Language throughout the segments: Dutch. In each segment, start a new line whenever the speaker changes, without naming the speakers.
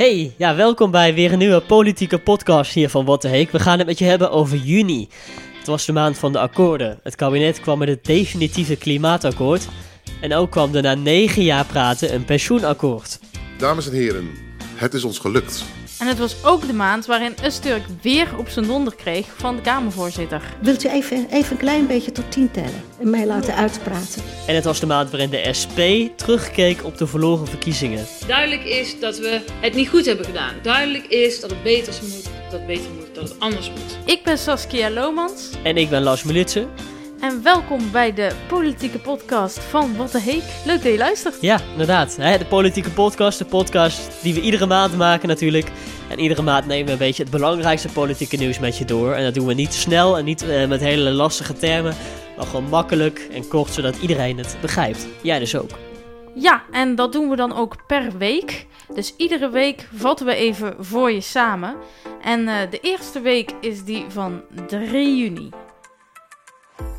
Hey, ja, welkom bij weer een nieuwe politieke podcast hier van Wat de Heek. We gaan het met je hebben over juni. Het was de maand van de akkoorden. Het kabinet kwam met het definitieve klimaatakkoord. En ook kwam er na negen jaar praten een pensioenakkoord.
Dames en heren, het is ons gelukt.
En het was ook de maand waarin Usturk weer op zijn donder kreeg van de Kamervoorzitter.
Wilt u even, even een klein beetje tot tien tellen en mij laten uitpraten?
En het was de maand waarin de SP terugkeek op de verloren verkiezingen.
Duidelijk is dat we het niet goed hebben gedaan. Duidelijk is dat het beter moet, dat het beter moet, dat het anders moet.
Ik ben Saskia Lomans
En ik ben Lars Mulitsen.
en welkom bij de politieke podcast van Wat de Heek. Leuk dat je luistert.
Ja, inderdaad. Hè, de politieke podcast, de podcast die we iedere maand maken natuurlijk. En iedere maand nemen we een beetje het belangrijkste politieke nieuws met je door. En dat doen we niet snel en niet eh, met hele lastige termen. Maar gewoon makkelijk en kort, zodat iedereen het begrijpt. Jij dus ook.
Ja, en dat doen we dan ook per week. Dus iedere week vatten we even voor je samen. En eh, de eerste week is die van 3 juni.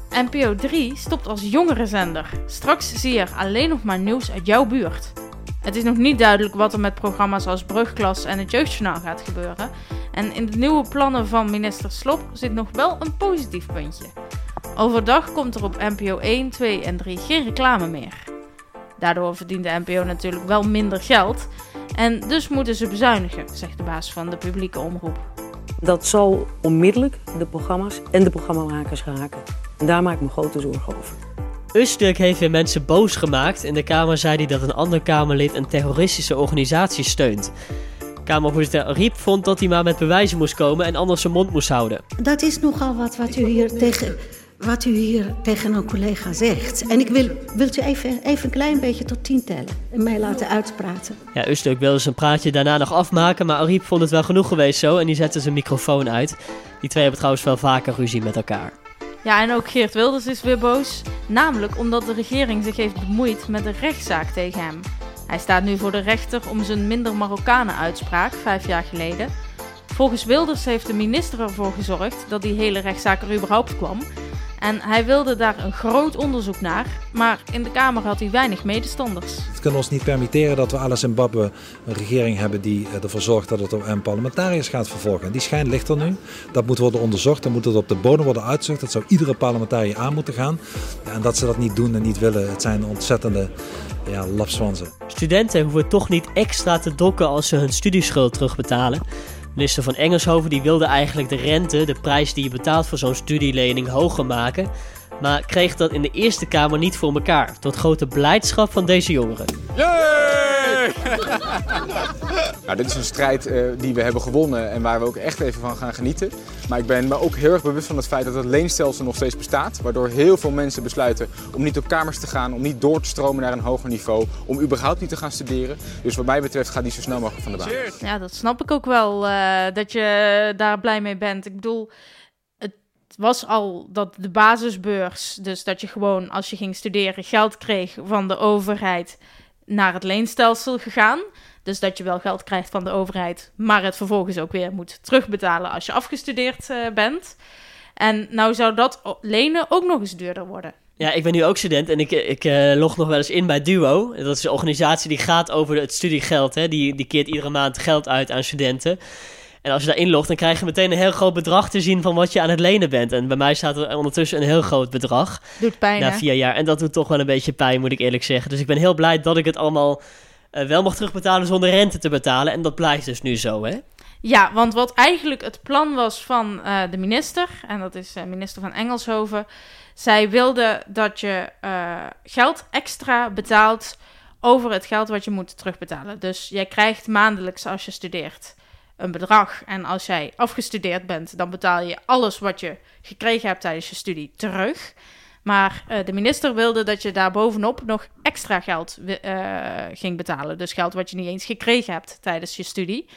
NPO 3 stopt als jongerenzender. Straks zie je alleen nog maar nieuws uit jouw buurt. Het is nog niet duidelijk wat er met programma's als Brugklas en het Jeugdjournaal gaat gebeuren. En in de nieuwe plannen van minister Slop zit nog wel een positief puntje. Overdag komt er op NPO 1, 2 en 3 geen reclame meer. Daardoor verdient de NPO natuurlijk wel minder geld. En dus moeten ze bezuinigen, zegt de baas van de publieke omroep.
Dat zal onmiddellijk de programma's en de programmamakers raken. En daar maak ik me grote zorgen over.
Usturk heeft weer mensen boos gemaakt. In de Kamer zei hij dat een ander Kamerlid een terroristische organisatie steunt. Kamervoorzitter Riep vond dat hij maar met bewijzen moest komen en anders zijn mond moest houden.
Dat is nogal wat wat u hier tegen, wat u hier tegen een collega zegt. En ik wil, wilt u even, even een klein beetje tot tien tellen en mij laten uitpraten?
Ja, Usturk wilde zijn praatje daarna nog afmaken, maar Ariep vond het wel genoeg geweest zo en die zette zijn microfoon uit. Die twee hebben trouwens wel vaker ruzie met elkaar.
Ja, en ook Geert Wilders is weer boos. Namelijk omdat de regering zich heeft bemoeid met de rechtszaak tegen hem. Hij staat nu voor de rechter om zijn minder Marokkanen uitspraak, vijf jaar geleden. Volgens Wilders heeft de minister ervoor gezorgd dat die hele rechtszaak er überhaupt kwam. En hij wilde daar een groot onderzoek naar, maar in de Kamer had hij weinig medestanders.
Het kunnen ons niet permitteren dat we alle Zimbabwe een regering hebben die eh, ervoor zorgt dat het OM parlementariërs gaat vervolgen. Die schijn ligt er nu. Dat moet worden onderzocht. Dan moet het op de bodem worden uitgezocht. Dat zou iedere parlementariër aan moeten gaan. Ja, en dat ze dat niet doen en niet willen, het zijn ontzettende ja, lapswansen.
Studenten hoeven toch niet extra te dokken als ze hun studieschuld terugbetalen. Minister van Engelshoven die wilde eigenlijk de rente, de prijs die je betaalt voor zo'n studielening, hoger maken. Maar kreeg dat in de Eerste Kamer niet voor elkaar. Tot grote blijdschap van deze jongeren.
Nou, dit is een strijd eh, die we hebben gewonnen en waar we ook echt even van gaan genieten. Maar ik ben me ook heel erg bewust van het feit dat het leenstelsel nog steeds bestaat. Waardoor heel veel mensen besluiten om niet op kamers te gaan, om niet door te stromen naar een hoger niveau. Om überhaupt niet te gaan studeren. Dus wat mij betreft gaat die zo snel mogelijk van de baan.
Ja, dat snap ik ook wel, eh, dat je daar blij mee bent. Ik bedoel, het was al dat de basisbeurs, dus dat je gewoon als je ging studeren geld kreeg van de overheid naar het leenstelsel gegaan. Dus dat je wel geld krijgt van de overheid, maar het vervolgens ook weer moet terugbetalen als je afgestudeerd eh, bent. En nou zou dat lenen ook nog eens duurder worden.
Ja, ik ben nu ook student en ik, ik eh, log nog wel eens in bij Duo. Dat is een organisatie die gaat over het studiegeld. Hè. Die, die keert iedere maand geld uit aan studenten. En als je daarin logt, dan krijg je meteen een heel groot bedrag te zien van wat je aan het lenen bent. En bij mij staat er ondertussen een heel groot bedrag
Doet pijn,
na vier jaar. En dat doet toch wel een beetje pijn, moet ik eerlijk zeggen. Dus ik ben heel blij dat ik het allemaal eh, wel mag terugbetalen zonder rente te betalen. En dat blijft dus nu zo, hè?
Ja, want wat eigenlijk het plan was van eh, de minister, en dat is eh, minister van Engelshoven, zij wilde dat je geld extra betaalt over het geld wat je moet terugbetalen. Dus jij krijgt maandelijks als je studeert een bedrag. En als jij afgestudeerd bent, dan betaal je alles wat je gekregen hebt tijdens je studie terug. Maar eh, de minister wilde dat je daar bovenop nog extra geld eh, ging betalen. Dus geld wat je niet eens gekregen hebt tijdens je studie.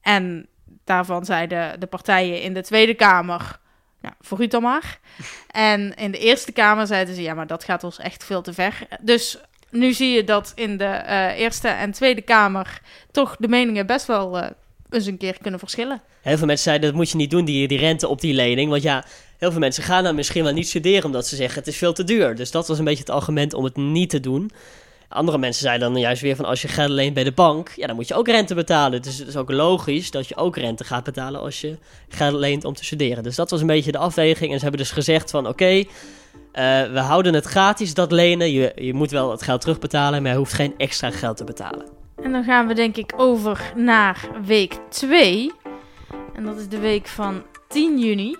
En daarvan zeiden de partijen in de Tweede Kamer, nou, voor u dan maar. En in de Eerste Kamer zeiden ze, ja, maar dat gaat ons echt veel te ver. Dus nu zie je dat in de eh, Eerste en Tweede Kamer toch de meningen best wel een keer kunnen verschillen.
Heel veel mensen zeiden dat moet je niet doen, die, die rente op die lening. Want ja, heel veel mensen gaan dan misschien wel niet studeren omdat ze zeggen het is veel te duur. Dus dat was een beetje het argument om het niet te doen. Andere mensen zeiden dan juist weer van als je geld leent bij de bank, ja, dan moet je ook rente betalen. Dus het is ook logisch dat je ook rente gaat betalen als je geld leent om te studeren. Dus dat was een beetje de afweging. En ze hebben dus gezegd van oké, eh, we houden het gratis, dat lenen. Je, je moet wel het geld terugbetalen, maar je hoeft geen extra geld te betalen.
En dan gaan we denk ik over naar week 2. En dat is de week van 10 juni.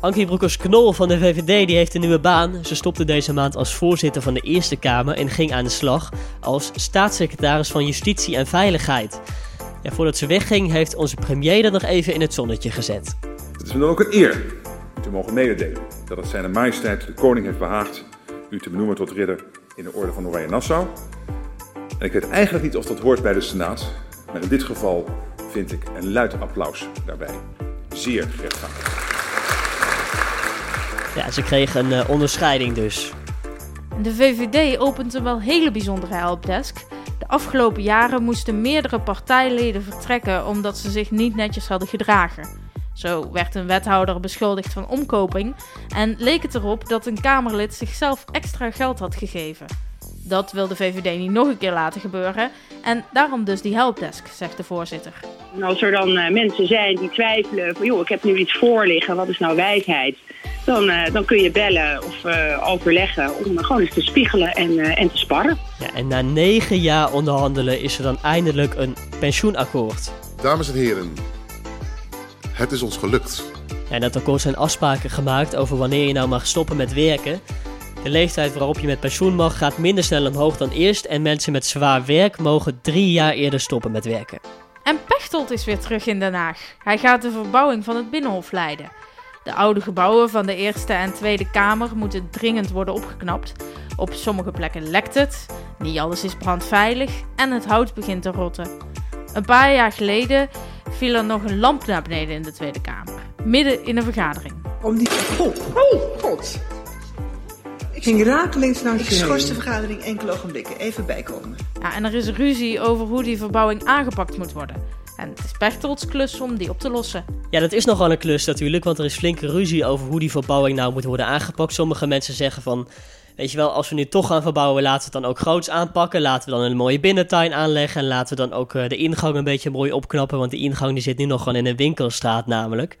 Ankie Broekers-Knol van de VVD die heeft een nieuwe baan. Ze stopte deze maand als voorzitter van de Eerste Kamer en ging aan de slag als staatssecretaris van Justitie en Veiligheid. Ja, voordat ze wegging heeft onze premier dat nog even in het zonnetje gezet.
Het is me dan ook een eer u te mogen mededelen dat het zijn majesteit de koning heeft behaagd u te benoemen tot ridder in de orde van Oranje Nassau. En ik weet eigenlijk niet of dat hoort bij de Senaat, maar in dit geval vind ik een luid applaus daarbij zeer rechtvaardig.
Ja, ze kreeg een uh, onderscheiding dus.
De VVD opent een wel hele bijzondere helpdesk. De afgelopen jaren moesten meerdere partijleden vertrekken omdat ze zich niet netjes hadden gedragen. Zo werd een wethouder beschuldigd van omkoping en leek het erop dat een Kamerlid zichzelf extra geld had gegeven. Dat wil de VVD niet nog een keer laten gebeuren en daarom dus die helpdesk, zegt de voorzitter.
Als er dan uh, mensen zijn die twijfelen van joh, ik heb nu iets voor liggen, wat is nou wijsheid? Dan, uh, dan kun je bellen of uh, overleggen om gewoon eens te spiegelen en, en te sparren.
Ja, en na negen jaar onderhandelen is er dan eindelijk een pensioenakkoord.
Dames en heren, het is ons gelukt.
In dat akkoord zijn afspraken gemaakt over wanneer je nou mag stoppen met werken. De leeftijd waarop je met pensioen mag gaat minder snel omhoog dan eerst. En mensen met zwaar werk mogen drie jaar eerder stoppen met werken.
En Pechtold is weer terug in Den Haag. Hij gaat de verbouwing van het Binnenhof leiden. De oude gebouwen van de Eerste en Tweede Kamer moeten dringend worden opgeknapt. Op sommige plekken lekt het, niet alles is brandveilig en het hout begint te rotten. Een paar jaar geleden viel er nog een lamp naar beneden in de Tweede Kamer, midden in een vergadering.
Om die... Oh, oh god! Ging rakelings naar
Ik schors de vergadering enkele ogenblikken. Even bijkomen.
Ja, en er is ruzie over hoe die verbouwing aangepakt moet worden. En het is Pechtold's klus om die op te lossen.
Ja, dat is nogal een klus natuurlijk, want er is flinke ruzie over hoe die verbouwing nou moet worden aangepakt. Sommige mensen zeggen van, weet je wel, als we nu toch gaan verbouwen, laten we het dan ook groots aanpakken. Laten we dan een mooie binnentuin aanleggen en laten we dan ook uh, de ingang een beetje mooi opknappen, want de ingang die zit nu nog gewoon in een winkelstraat namelijk.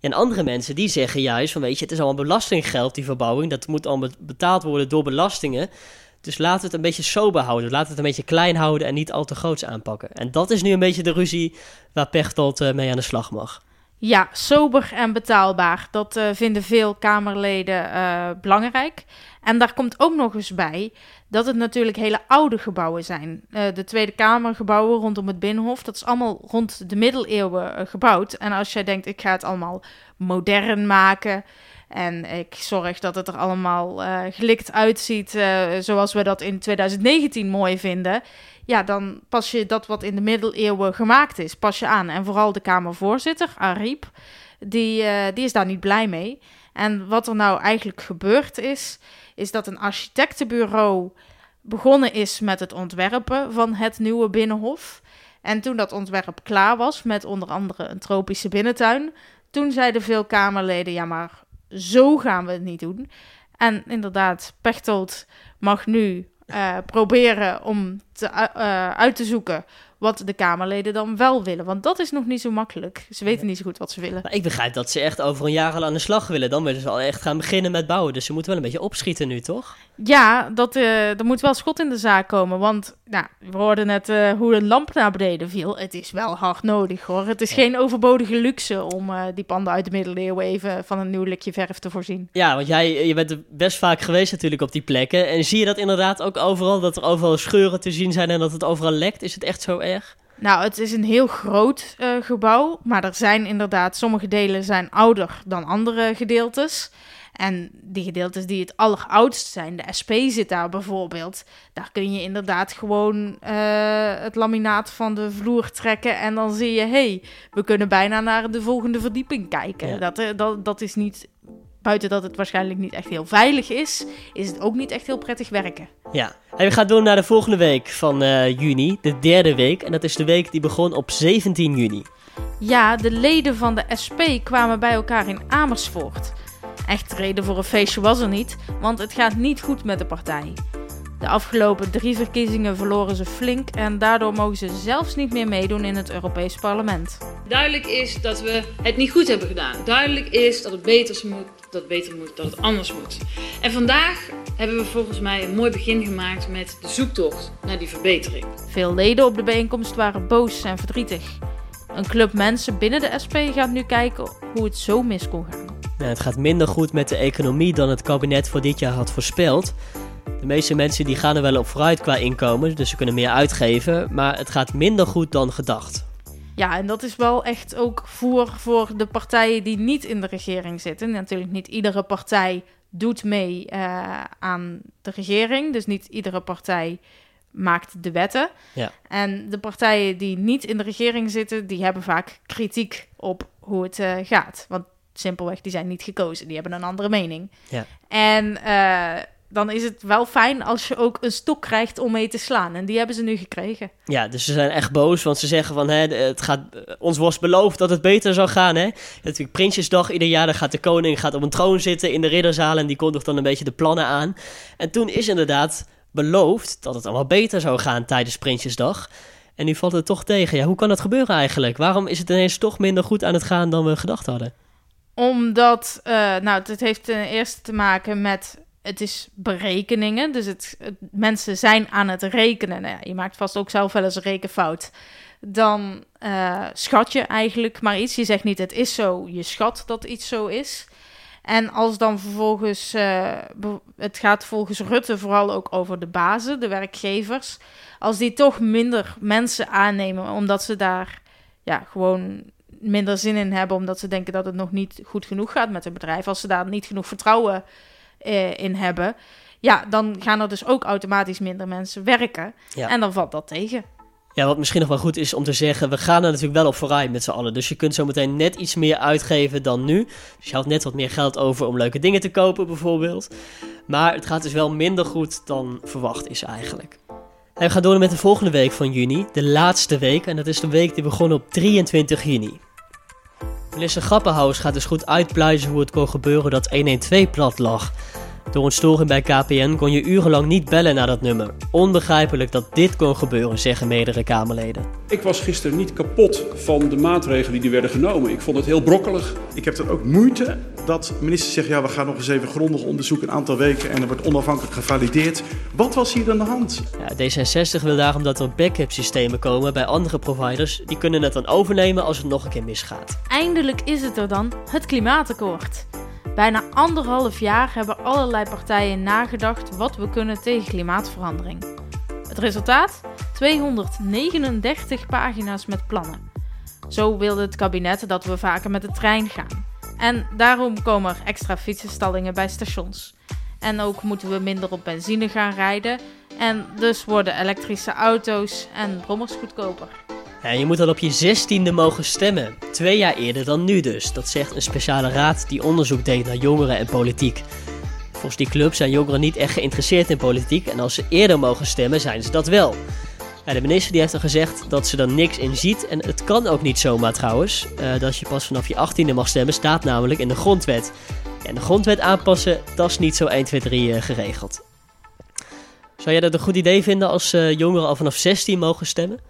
En andere mensen die zeggen juist van, weet je, het is allemaal belastinggeld, die verbouwing. Dat moet allemaal betaald worden door belastingen. Dus laten we het een beetje sober houden. We het een beetje klein houden en niet al te groots aanpakken. En dat is nu een beetje de ruzie waar Pechtold uh, mee aan de slag mag.
Ja, sober en betaalbaar. Dat uh, vinden veel Kamerleden uh, belangrijk. En daar komt ook nog eens bij dat het natuurlijk hele oude gebouwen zijn. Uh, de Tweede Kamergebouwen rondom het Binnenhof, dat is allemaal rond de middeleeuwen gebouwd. En als jij denkt, ik ga het allemaal modern maken en ik zorg dat het er allemaal uh, gelikt uitziet uh, zoals we dat in 2019 mooi vinden. Ja, dan pas je dat wat in de middeleeuwen gemaakt is, pas je aan. En vooral de Kamervoorzitter, Ariep, die, uh, die is daar niet blij mee. En wat er nou eigenlijk gebeurd is, is dat een architectenbureau begonnen is met het ontwerpen van het nieuwe binnenhof. En toen dat ontwerp klaar was, met onder andere een tropische binnentuin, toen zeiden veel Kamerleden: ja, maar zo gaan we het niet doen. En inderdaad, Pechtold mag nu uh, proberen om te, uh, uit te zoeken wat de Kamerleden dan wel willen. Want dat is nog niet zo makkelijk. Ze weten niet zo goed wat ze willen.
Maar ik begrijp dat ze echt over een jaar al aan de slag willen. Dan willen ze al echt gaan beginnen met bouwen. Dus ze moeten wel een beetje opschieten nu, toch?
Ja, dat, uh, er moet wel schot in de zaak komen. Want nou, we hoorden net uh, hoe de lamp naar beneden viel. Het is wel hard nodig hoor. Het is ja. geen overbodige luxe om uh, die panden uit de middeleeuwen even van een nieuw likje verf te voorzien.
Ja, want jij je bent best vaak geweest natuurlijk op die plekken. En zie je dat inderdaad ook overal? Dat er overal scheuren te zien zijn en dat het overal lekt? Is het echt zo erg?
Nou, het is een heel groot uh, gebouw, maar er zijn inderdaad sommige delen zijn ouder dan andere gedeeltes. En die gedeeltes die het alleroudst zijn, de SP zit daar bijvoorbeeld, daar kun je inderdaad gewoon uh, het laminaat van de vloer trekken en dan zie je, hé, hey, we kunnen bijna naar de volgende verdieping kijken. Ja. Dat, uh, dat, dat is niet buiten dat het waarschijnlijk niet echt heel veilig is, is het ook niet echt heel prettig werken.
Ja, en we gaan door naar de volgende week van uh, juni, de derde week. En dat is de week die begon op 17 juni.
Ja, de leden van de SP kwamen bij elkaar in Amersfoort. Echt reden voor een feestje was er niet, want het gaat niet goed met de partij. De afgelopen drie verkiezingen verloren ze flink en daardoor mogen ze zelfs niet meer meedoen in het Europees Parlement.
Duidelijk is dat we het niet goed hebben gedaan. Duidelijk is dat het beter moet, dat het beter moet, dat het anders moet. En vandaag hebben we volgens mij een mooi begin gemaakt met de zoektocht naar die verbetering.
Veel leden op de bijeenkomst waren boos en verdrietig. Een club mensen binnen de SP gaat nu kijken hoe het zo mis kon gaan.
Nou, het gaat minder goed met de economie dan het kabinet voor dit jaar had voorspeld. De meeste mensen die gaan er wel op vooruit qua inkomen, dus ze kunnen meer uitgeven, maar het gaat minder goed dan gedacht.
Ja, en dat is wel echt ook voer voor de partijen die niet in de regering zitten. Natuurlijk niet iedere partij doet mee uh, aan de regering, dus niet iedere partij maakt de wetten.
Ja.
En de partijen die niet in de regering zitten, die hebben vaak kritiek op hoe het uh, gaat. Want simpelweg, die zijn niet gekozen, die hebben een andere mening.
Ja.
En uh, dan is het wel fijn als je ook een stok krijgt om mee te slaan. En die hebben ze nu gekregen.
Ja, dus ze zijn echt boos, want ze zeggen van... Hè, het gaat, ons was beloofd dat het beter zou gaan. Hè? Natuurlijk Prinsjesdag ieder jaar, dan gaat de koning gaat op een troon zitten in de ridderzaal... en die kondigt dan een beetje de plannen aan. En toen is inderdaad beloofd dat het allemaal beter zou gaan tijdens Prinsjesdag... En nu valt het toch tegen. Ja, hoe kan dat gebeuren eigenlijk? Waarom is het ineens toch minder goed aan het gaan dan we gedacht hadden?
Omdat, uh, nou, het heeft ten eerste te maken met het is berekeningen. Dus het, mensen zijn aan het rekenen. Nou ja, je maakt vast ook zelf wel eens een rekenfout. Dan uh, schat je eigenlijk maar iets. Je zegt niet het is zo, je schat dat iets zo is. En als dan vervolgens, uh, het gaat volgens Rutte vooral ook over de bazen, de werkgevers. Als die toch minder mensen aannemen, omdat ze daar ja, gewoon minder zin in hebben, omdat ze denken dat het nog niet goed genoeg gaat met het bedrijf. Als ze daar niet genoeg vertrouwen uh, in hebben, ja, dan gaan er dus ook automatisch minder mensen werken.
Ja.
En dan valt dat tegen.
Ja, wat misschien nog wel goed is om te zeggen, we gaan er natuurlijk wel op vooruit met z'n allen. Dus je kunt zo meteen net iets meer uitgeven dan nu. Dus je houdt net wat meer geld over om leuke dingen te kopen bijvoorbeeld. Maar het gaat dus wel minder goed dan verwacht is eigenlijk. En we gaan door met de volgende week van juni, de laatste week. En dat is de week die begon op 23 juni. Minister Grappenhaus gaat dus goed uitpluizen hoe het kon gebeuren dat 112 plat lag. Door een storing bij KPN kon je urenlang niet bellen naar dat nummer. Onbegrijpelijk dat dit kon gebeuren, zeggen meerdere Kamerleden.
Ik was gisteren niet kapot van de maatregelen die werden genomen. Ik vond het heel brokkelig.
Ik heb dan ook moeite dat ministers zeggen: ja, we gaan nog eens even grondig onderzoeken, een aantal weken en er wordt onafhankelijk gevalideerd. Wat was hier aan de hand?
Ja, D66 wil daarom dat er backup systemen komen bij andere providers. Die kunnen het dan overnemen als het nog een keer misgaat.
Eindelijk is het er dan, het klimaatakkoord. Bijna anderhalf jaar hebben allerlei partijen nagedacht wat we kunnen tegen klimaatverandering. Het resultaat? 239 pagina's met plannen. Zo wilde het kabinet dat we vaker met de trein gaan. En daarom komen er extra fietsenstallingen bij stations. En ook moeten we minder op benzine gaan rijden. En dus worden elektrische auto's en brommers goedkoper.
Je moet al op je zestiende mogen stemmen. Twee jaar eerder dan nu dus. Dat zegt een speciale raad die onderzoek deed naar jongeren en politiek. Volgens die club zijn jongeren niet echt geïnteresseerd in politiek. En als ze eerder mogen stemmen, zijn ze dat wel. De minister die heeft al gezegd dat ze er niks in ziet. En het kan ook niet zomaar trouwens. Uh, dat je pas vanaf je achttiende mag stemmen, staat namelijk in de grondwet. En de grondwet aanpassen, dat is niet zo 1, 2, 3 uh, geregeld. Zou jij dat een goed idee vinden als uh, jongeren al vanaf 16 mogen stemmen?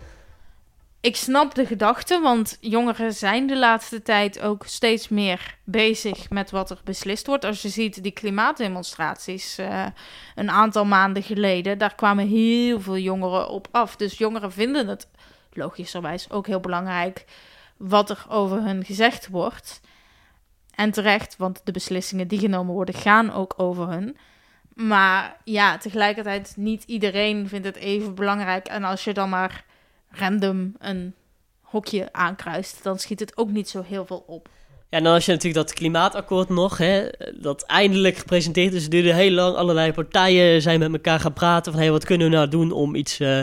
Ik snap de gedachte, want jongeren zijn de laatste tijd ook steeds meer bezig met wat er beslist wordt. Als je ziet die klimaatdemonstraties uh, een aantal maanden geleden, daar kwamen heel veel jongeren op af. Dus jongeren vinden het logischerwijs ook heel belangrijk wat er over hun gezegd wordt. En terecht, want de beslissingen die genomen worden gaan ook over hun. Maar ja, tegelijkertijd niet iedereen vindt het even belangrijk. En als je dan maar random een hokje aankruist, dan schiet het ook niet zo heel veel op.
Ja, en dan als je natuurlijk dat klimaatakkoord nog, hè, dat eindelijk gepresenteerd is, duurde heel lang. Allerlei partijen zijn met elkaar gaan praten van, hé, hey, wat kunnen we nou doen om iets uh,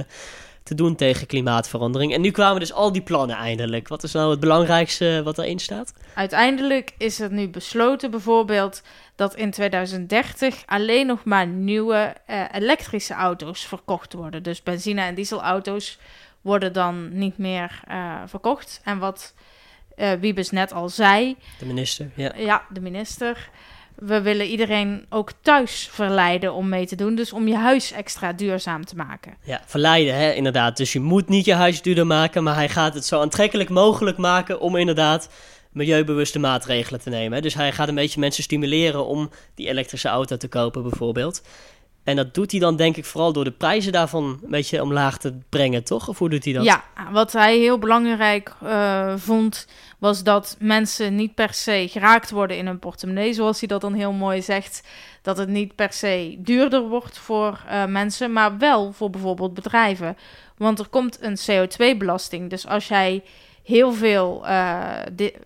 te doen tegen klimaatverandering? En nu kwamen dus al die plannen eindelijk. Wat is nou het belangrijkste wat erin staat?
Uiteindelijk is er nu besloten bijvoorbeeld dat in 2030 alleen nog maar nieuwe uh, elektrische auto's verkocht worden. Dus benzine- en dieselauto's worden dan niet meer uh, verkocht. En wat uh, Wiebes net al zei.
De minister, ja.
Ja, de minister. we willen iedereen ook thuis verleiden om mee te doen. Dus om je huis extra duurzaam te maken.
Ja, verleiden, hè, inderdaad. Dus je moet niet je huis duurder maken, maar hij gaat het zo aantrekkelijk mogelijk maken om inderdaad milieubewuste maatregelen te nemen. Dus hij gaat een beetje mensen stimuleren om die elektrische auto te kopen, bijvoorbeeld. En dat doet hij dan denk ik vooral door de prijzen daarvan een beetje omlaag te brengen, toch? Of hoe doet hij dat?
Ja, wat hij heel belangrijk uh, vond, was dat mensen niet per se geraakt worden in hun portemonnee, zoals hij dat dan heel mooi zegt. Dat het niet per se duurder wordt voor uh, mensen, maar wel voor bijvoorbeeld bedrijven. Want er komt een CO2-belasting. Dus als jij heel veel uh,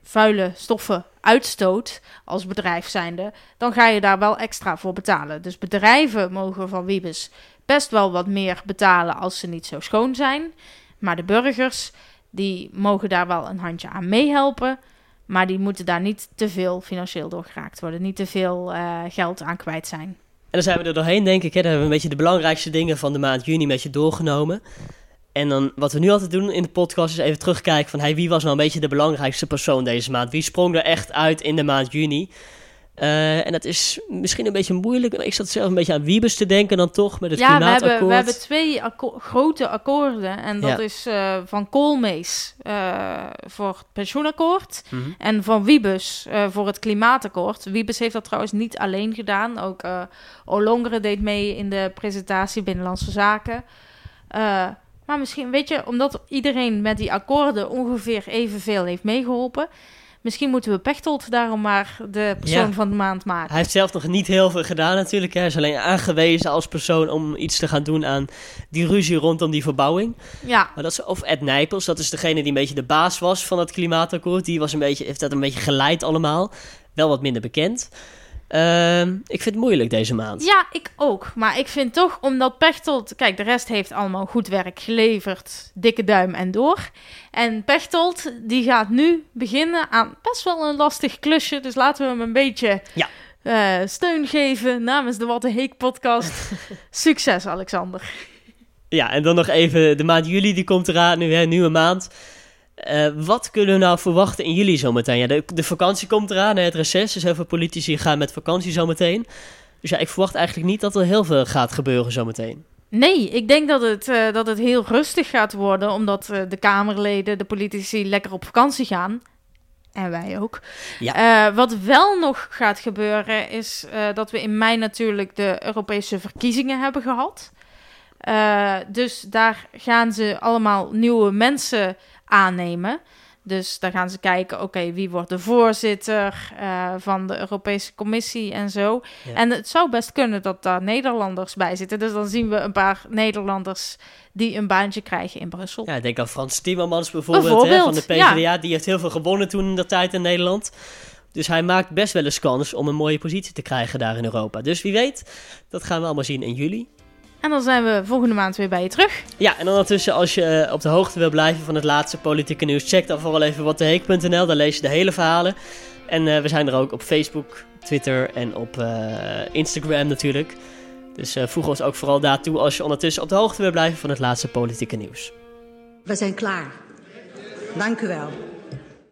vuile stoffen uitstoot als bedrijf zijnde, dan ga je daar wel extra voor betalen. Dus bedrijven mogen van Wiebes best wel wat meer betalen als ze niet zo schoon zijn. Maar de burgers, die mogen daar wel een handje aan meehelpen. Maar die moeten daar niet te veel financieel door geraakt worden. Niet te veel uh, geld aan kwijt zijn. En
dan zijn we er doorheen, denk ik. Hè? Dan hebben we een beetje de belangrijkste dingen van de maand juni met je doorgenomen. En dan wat we nu altijd doen in de podcast is even terugkijken van hey, wie was nou een beetje de belangrijkste persoon deze maand? Wie sprong er echt uit in de maand juni? Uh, en dat is misschien een beetje moeilijk. Ik zat zelf een beetje aan Wiebes te denken dan toch met het
ja,
klimaatakkoord.
Ja, we hebben, we hebben twee akko grote akkoorden. En dat ja. is uh, van Koolmees uh, voor het pensioenakkoord. Mm -hmm. En van Wiebes voor het klimaatakkoord. Wiebes heeft dat trouwens niet alleen gedaan. Ook Olongere deed mee in de presentatie Binnenlandse Zaken. Maar misschien, weet je, omdat iedereen met die akkoorden ongeveer evenveel heeft meegeholpen. Misschien moeten we Pechtold daarom maar de persoon ja. van de maand maken.
Hij heeft zelf nog niet heel veel gedaan natuurlijk. Hij is alleen aangewezen als persoon om iets te gaan doen aan die ruzie rondom die verbouwing.
Ja.
Maar dat is, of Ed Nijpels, dat is degene die een beetje de baas was van het klimaatakkoord. Die was een beetje, heeft dat een beetje geleid allemaal. Wel wat minder bekend. Uh, ik vind het moeilijk deze maand.
Ja, ik ook. Maar ik vind toch, omdat Pechtold... Kijk, de rest heeft allemaal goed werk geleverd. Dikke duim en door. En Pechtold, die gaat nu beginnen aan best wel een lastig klusje. Dus laten we hem een beetje
ja.
uh, steun geven namens de Wat de Heek podcast. Succes, Alexander.
Ja, en dan nog even de maand juli, die komt eraan. Nu, hè, nieuwe maand. Uh, wat kunnen we nou verwachten in juli zometeen? Ja, de, de vakantie komt eraan, het reces. Dus heel veel politici gaan met vakantie zometeen. Dus ja, ik verwacht eigenlijk niet dat er heel veel gaat gebeuren zometeen.
Nee, ik denk dat het, uh, dat het heel rustig gaat worden, omdat uh, de Kamerleden, de politici lekker op vakantie gaan. En wij ook.
Ja.
Uh, wat wel nog gaat gebeuren, is dat we in mei natuurlijk de Europese verkiezingen hebben gehad. dus daar gaan ze allemaal nieuwe mensen aannemen. Dus daar gaan ze kijken, oké, wie wordt de voorzitter uh, van de Europese Commissie en zo. Ja. En het zou best kunnen dat daar Nederlanders bij zitten. Dus dan zien we een paar Nederlanders die een baantje krijgen in Brussel.
Ja, ik denk aan Frans Timmermans bijvoorbeeld, bijvoorbeeld hè, van de PvdA. Ja. Die heeft heel veel gewonnen toen in de tijd in Nederland. Dus hij maakt best wel eens kans om een mooie positie te krijgen daar in Europa. Dus wie weet, dat gaan we allemaal zien in juli.
En dan zijn we volgende maand weer bij je terug.
Ja, en ondertussen als je op de hoogte wil blijven van het laatste politieke nieuws, check dan vooral even watdeheek.nl. Daar lees je de hele verhalen. En uh, we zijn er ook op Facebook, Twitter en op uh, Instagram natuurlijk. Dus uh, voeg ons ook vooral daartoe als je ondertussen op de hoogte wil blijven van het laatste politieke nieuws.
We zijn klaar. Dank u wel.